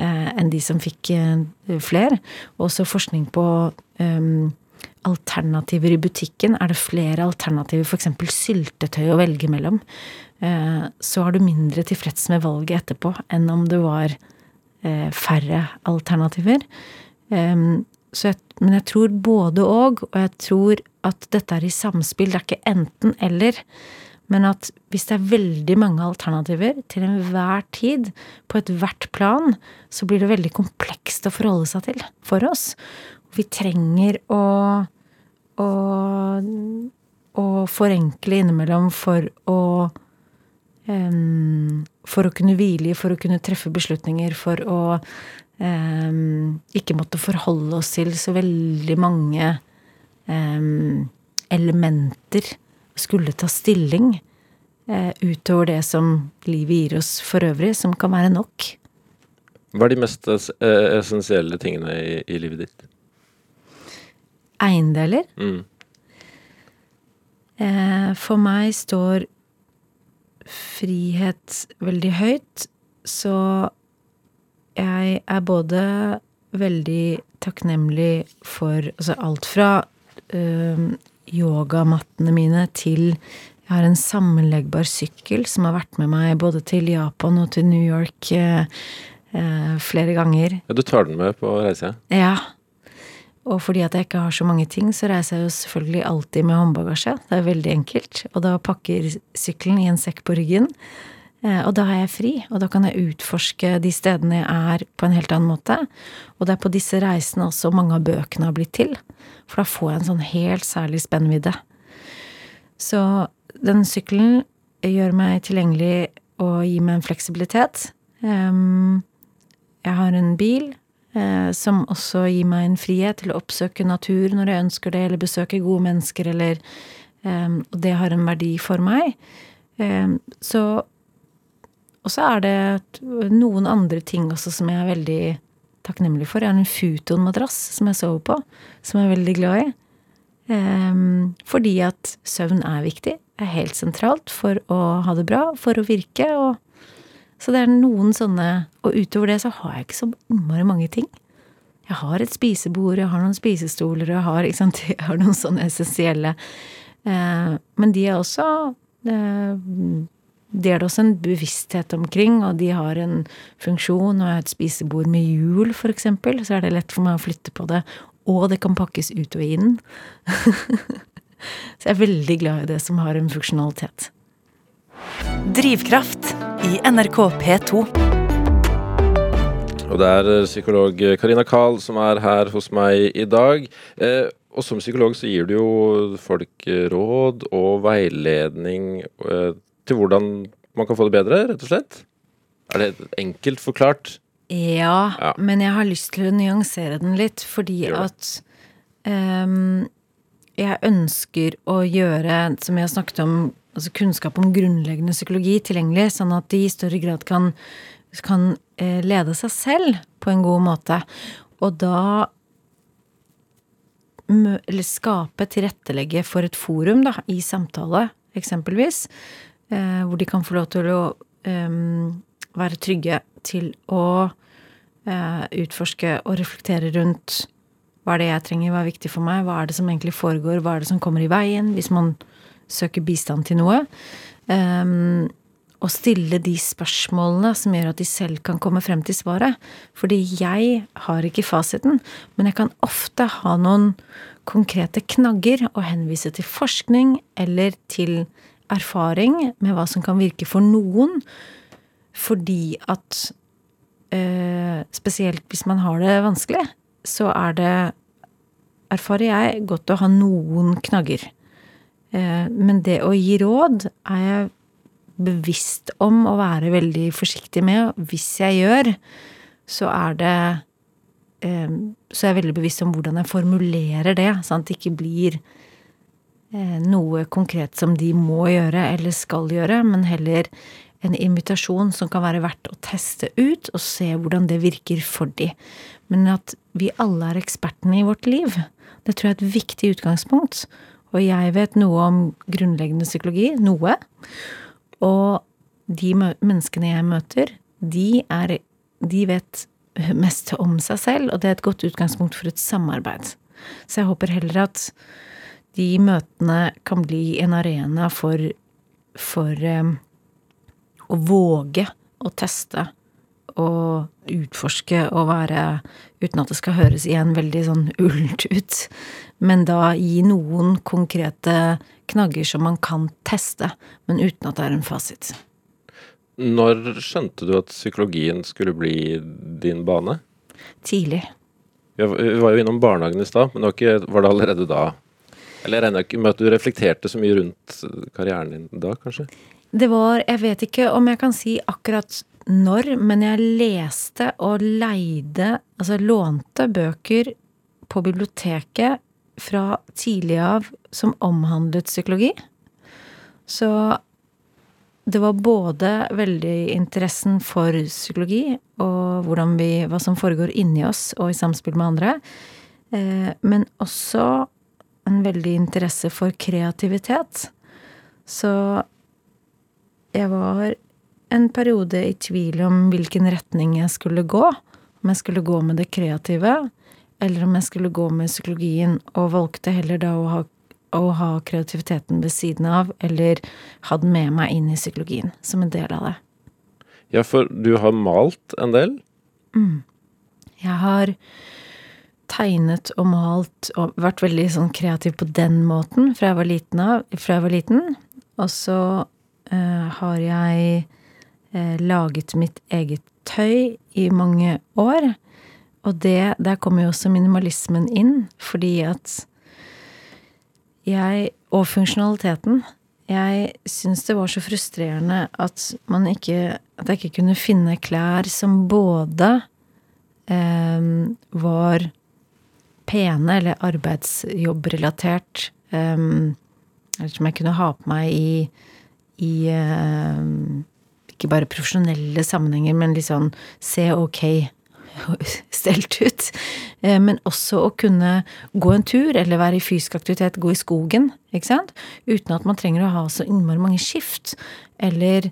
enn de som fikk flere. Også forskning på um, alternativer i butikken. Er det flere alternativer, f.eks. syltetøy å velge mellom, eh, så er du mindre tilfreds med valget etterpå enn om det var eh, færre alternativer. Um, jeg, men jeg tror både og, og jeg tror at dette er i samspill. Det er ikke enten-eller. Men at hvis det er veldig mange alternativer til enhver tid, på ethvert plan, så blir det veldig komplekst å forholde seg til for oss. Vi trenger å, å, å forenkle innimellom for å um, For å kunne hvile for å kunne treffe beslutninger, for å um, ikke måtte forholde oss til så veldig mange um, elementer. Skulle ta stilling uh, utover det som livet gir oss for øvrig, som kan være nok. Hva er de mest eh, essensielle tingene i, i livet ditt? Eiendeler. Mm. Uh, for meg står frihet veldig høyt, så jeg er både veldig takknemlig for altså alt fra øh, yogamattene mine til jeg har en sammenleggbar sykkel som har vært med meg både til Japan og til New York øh, flere ganger. Ja, Du tar den med på reise? Ja. Og fordi at jeg ikke har så mange ting, så reiser jeg jo selvfølgelig alltid med håndbagasje. Det er veldig enkelt. Og da pakker sykkelen i en sekk på ryggen. Eh, og da er jeg fri, og da kan jeg utforske de stedene jeg er på en helt annen måte. Og det er på disse reisene også mange av bøkene har blitt til. For da får jeg en sånn helt særlig spennvidde. Så den sykkelen gjør meg tilgjengelig og gir meg en fleksibilitet. Jeg har en bil som også gir meg en frihet til å oppsøke natur når jeg ønsker det, eller besøke gode mennesker, eller Og det har en verdi for meg. Så og så er det noen andre ting også som jeg er veldig takknemlig for. Jeg har en Futon-madrass som jeg sover på, som jeg er veldig glad i. Fordi at søvn er viktig. er helt sentralt for å ha det bra, for å virke. Og, så det er noen sånne Og utover det så har jeg ikke så innmari mange ting. Jeg har et spisebord, jeg har noen spisestoler, jeg har, sant, jeg har noen sånne essensielle. eh, men de er også eh, det er det også en bevissthet omkring, og de har en funksjon. Og jeg har et spisebord med hjul, eksempel, så er det lett for meg å flytte på det. Og det kan pakkes ut og inn. så jeg er veldig glad i det som har en funksjonalitet. Drivkraft i NRK P2. Og det er psykolog Karina Kahl som er her hos meg i dag. Eh, og som psykolog så gir du jo folk råd og veiledning eh, til hvordan man kan få det bedre, rett og slett? Er det enkelt forklart? Ja, ja. men jeg har lyst til å nyansere den litt, fordi at um, jeg ønsker å gjøre, som jeg har snakket om, altså kunnskap om grunnleggende psykologi tilgjengelig, sånn at de i større grad kan, kan eh, lede seg selv på en god måte. Og da eller skape, tilrettelegge for et forum da, i samtale, eksempelvis, Eh, hvor de kan få lov til å eh, være trygge til å eh, utforske og reflektere rundt hva er det jeg trenger, hva er viktig for meg, hva er det som egentlig foregår, hva er det som kommer i veien, hvis man søker bistand til noe. Um, og stille de spørsmålene som gjør at de selv kan komme frem til svaret. Fordi jeg har ikke fasiten, men jeg kan ofte ha noen konkrete knagger og henvise til forskning eller til erfaring med hva som kan virke for noen, fordi at eh, Spesielt hvis man har det vanskelig, så er det, erfarer jeg, godt å ha noen knagger. Eh, men det å gi råd er jeg bevisst om å være veldig forsiktig med. Hvis jeg gjør, så er det eh, Så er jeg veldig bevisst om hvordan jeg formulerer det, sånn at det ikke blir eh, noe konkret som de må gjøre eller skal gjøre, men heller en invitasjon som kan være verdt å teste ut og se hvordan det virker for de. Men at vi alle er ekspertene i vårt liv, det tror jeg er et viktig utgangspunkt. Og jeg vet noe om grunnleggende psykologi. Noe. Og de menneskene jeg møter, de er De vet mest om seg selv, og det er et godt utgangspunkt for et samarbeid. Så jeg håper heller at de møtene kan bli en arena for, for um, å våge å teste og utforske og være Uten at det skal høres igjen veldig sånn ullent ut, men da gi noen konkrete knagger som man kan teste, men uten at det er en fasit. Når skjønte du at psykologien skulle bli din bane? Tidlig. Vi var jo innom barnehagen i stad, men var det allerede da? Eller jeg regner ikke med at du reflekterte så mye rundt karrieren din da, kanskje? Det var Jeg vet ikke om jeg kan si akkurat når, men jeg leste og leide, altså lånte bøker på biblioteket fra tidlig av som omhandlet psykologi. Så det var både veldig interessen for psykologi og hvordan vi, hva som foregår inni oss og i samspill med andre, eh, men også en veldig interesse for kreativitet. Så jeg var en periode i tvil om hvilken retning jeg skulle gå. Om jeg skulle gå med det kreative, eller om jeg skulle gå med psykologien, og valgte heller da å ha, å ha kreativiteten ved siden av, eller ha den med meg inn i psykologien som en del av det. Ja, for du har malt en del? Mm. Jeg har tegnet og malt og vært veldig sånn kreativ på den måten fra jeg var liten. Av, jeg var liten. Og så uh, har jeg laget mitt eget tøy i mange år. Og det, der kommer jo også minimalismen inn, fordi at jeg Og funksjonaliteten. Jeg syns det var så frustrerende at man ikke At jeg ikke kunne finne klær som både eh, var pene eller arbeidsjobbrelatert, eh, eller som jeg kunne ha på meg i, i eh, ikke bare profesjonelle sammenhenger, men litt sånn se ok stelt ut. Eh, men også å kunne gå en tur, eller være i fysisk aktivitet, gå i skogen, ikke sant. Uten at man trenger å ha så innmari mange skift. Eller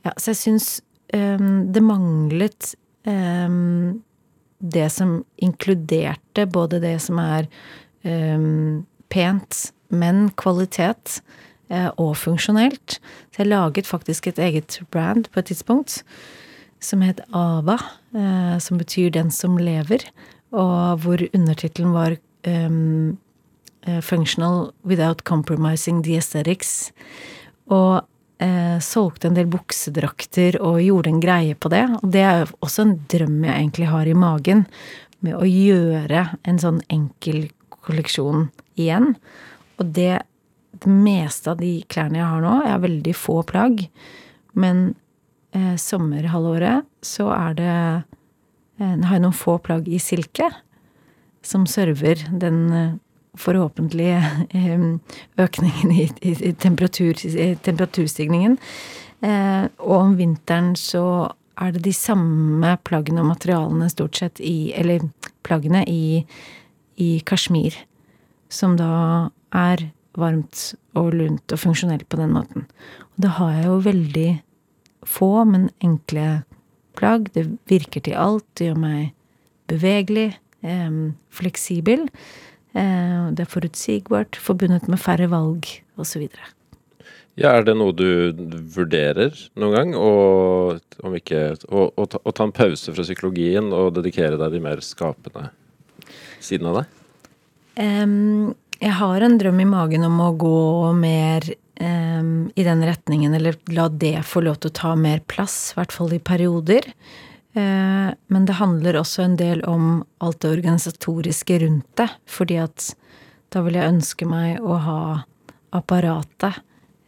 Ja, så jeg syns um, det manglet um, det som inkluderte både det som er um, pent, men kvalitet, og funksjonelt. Så jeg laget faktisk et eget brand på et tidspunkt som het Ava, eh, som betyr 'den som lever', og hvor undertittelen var um, 'Functional without compromising the aesthetics'. Og eh, solgte en del buksedrakter og gjorde en greie på det. Og det er også en drøm jeg egentlig har i magen, med å gjøre en sånn enkel kolleksjon igjen. Og det, det meste av de klærne jeg har nå, jeg har veldig få plagg, men eh, sommerhalvåret så er det eh, Har jeg noen få plagg i silke som server den eh, forhåpentlige eh, økningen i, i, i, temperatur, i temperaturstigningen. Eh, og om vinteren så er det de samme plaggene og materialene stort sett i Eller plaggene i, i kasjmir, som da er varmt og lunt og funksjonelt på den måten. Og da har jeg jo veldig få, men enkle plagg. Det virker til alt. Det gjør meg bevegelig, eh, fleksibel. Eh, det er forutsigbart, forbundet med færre valg, osv. Ja, er det noe du vurderer noen gang? Og, om ikke, å, å, ta, å ta en pause fra psykologien og dedikere deg de mer skapende siden av deg? Um, jeg har en drøm i magen om å gå mer um, i den retningen, eller la det få lov til å ta mer plass, i hvert fall i perioder. Uh, men det handler også en del om alt det organisatoriske rundt det, fordi at da vil jeg ønske meg å ha apparatet,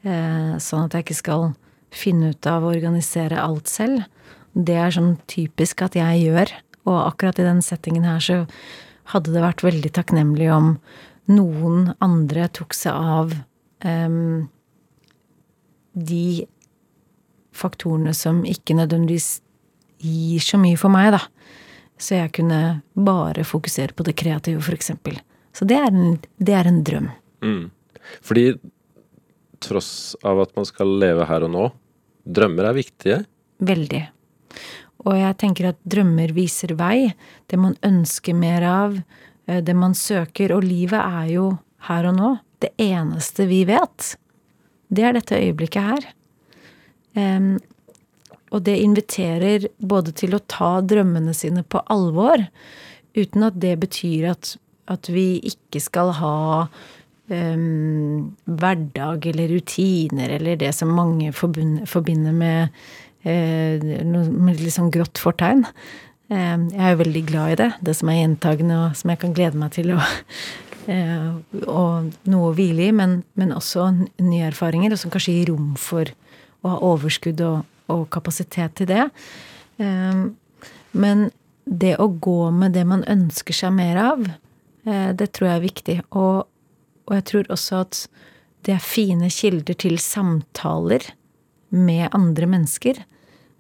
uh, sånn at jeg ikke skal finne ut av å organisere alt selv. Det er sånn typisk at jeg gjør. Og akkurat i den settingen her så hadde det vært veldig takknemlig om noen andre tok seg av um, de faktorene som ikke nødvendigvis gir så mye for meg, da. Så jeg kunne bare fokusere på det kreative, eksempel. Så det er en, det er en drøm. Mm. Fordi tross av at man skal leve her og nå, drømmer er viktige? Veldig. Og jeg tenker at drømmer viser vei. Det man ønsker mer av, det man søker. Og livet er jo her og nå. Det eneste vi vet, det er dette øyeblikket her. Um, og det inviterer både til å ta drømmene sine på alvor, uten at det betyr at, at vi ikke skal ha um, hverdag eller rutiner eller det som mange forbinder med, uh, med litt sånn grått fortegn. Uh, jeg er jo veldig glad i det, det som er gjentagende og som jeg kan glede meg til. Uh, og noe å hvile i, men, men også nye erfaringer, og som kanskje gir rom for å ha overskudd og, og kapasitet til det. Um, men det å gå med det man ønsker seg mer av, det tror jeg er viktig. Og og jeg tror også at det er fine kilder til samtaler med andre mennesker.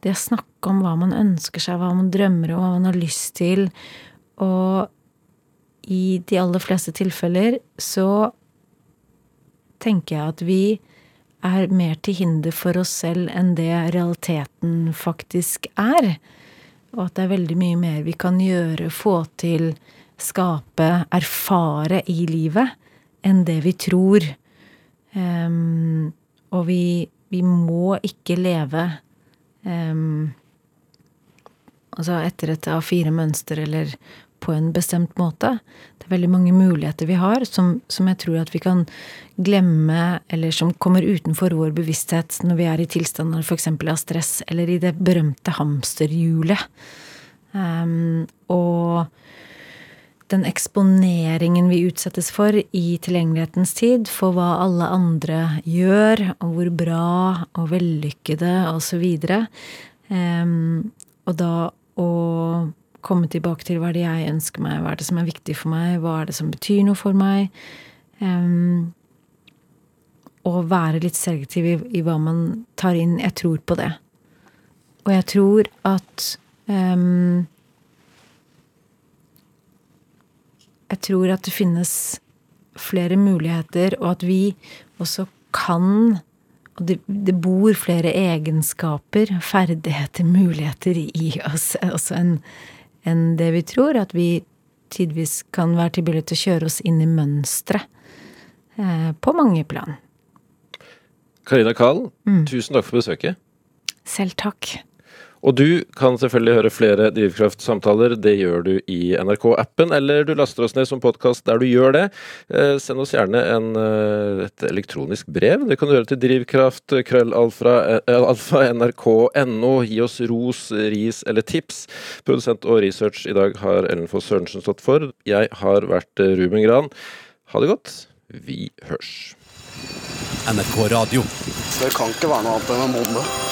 Det å snakke om hva man ønsker seg, hva man drømmer om, hva man har lyst til. Og i de aller fleste tilfeller så tenker jeg at vi er mer til hinder for oss selv enn det realiteten faktisk er. Og at det er veldig mye mer vi kan gjøre, få til, skape, erfare i livet enn det vi tror. Um, og vi, vi, må ikke leve um, altså etter et A4-mønster eller på en bestemt måte. Det er veldig mange muligheter vi har som, som, jeg tror at vi kan glemme, eller som kommer utenfor vår bevissthet når vi er i tilstander f.eks. av stress, eller i det berømte hamsterhjulet. Um, og den eksponeringen vi utsettes for i tilgjengelighetens tid, for hva alle andre gjør, og hvor bra og vellykkede osv. Um, og da å komme tilbake til hva er det jeg ønsker meg, hva er det som er viktig for meg, hva er det som betyr noe for meg. Um, og være litt selektiv i, i, hva man tar inn. Jeg tror på det. Og jeg tror at um, jeg tror at det finnes flere muligheter, og at vi også kan Og det, det bor flere egenskaper, ferdigheter, muligheter i oss også enn en det vi tror. At vi tidvis kan være tilbøyelige til å kjøre oss inn i mønstre eh, på mange plan. Karina Kahl, mm. tusen takk for besøket. Selv takk. Og du kan selvfølgelig høre flere Drivkraft-samtaler. Det gjør du i NRK-appen, eller du laster oss ned som podkast der du gjør det. Eh, send oss gjerne en, eh, et elektronisk brev. Det kan du gjøre til drivkraft, krøllalfa, eh, alfa, nrk.no. Gi oss ros, ris eller tips. Produsent og research i dag har Ellen Foss Sørensen stått for. Jeg har vært Ruben Gran. Ha det godt. Vi hørs. NRK Radio. Det kan ikke være noe annet enn en måned.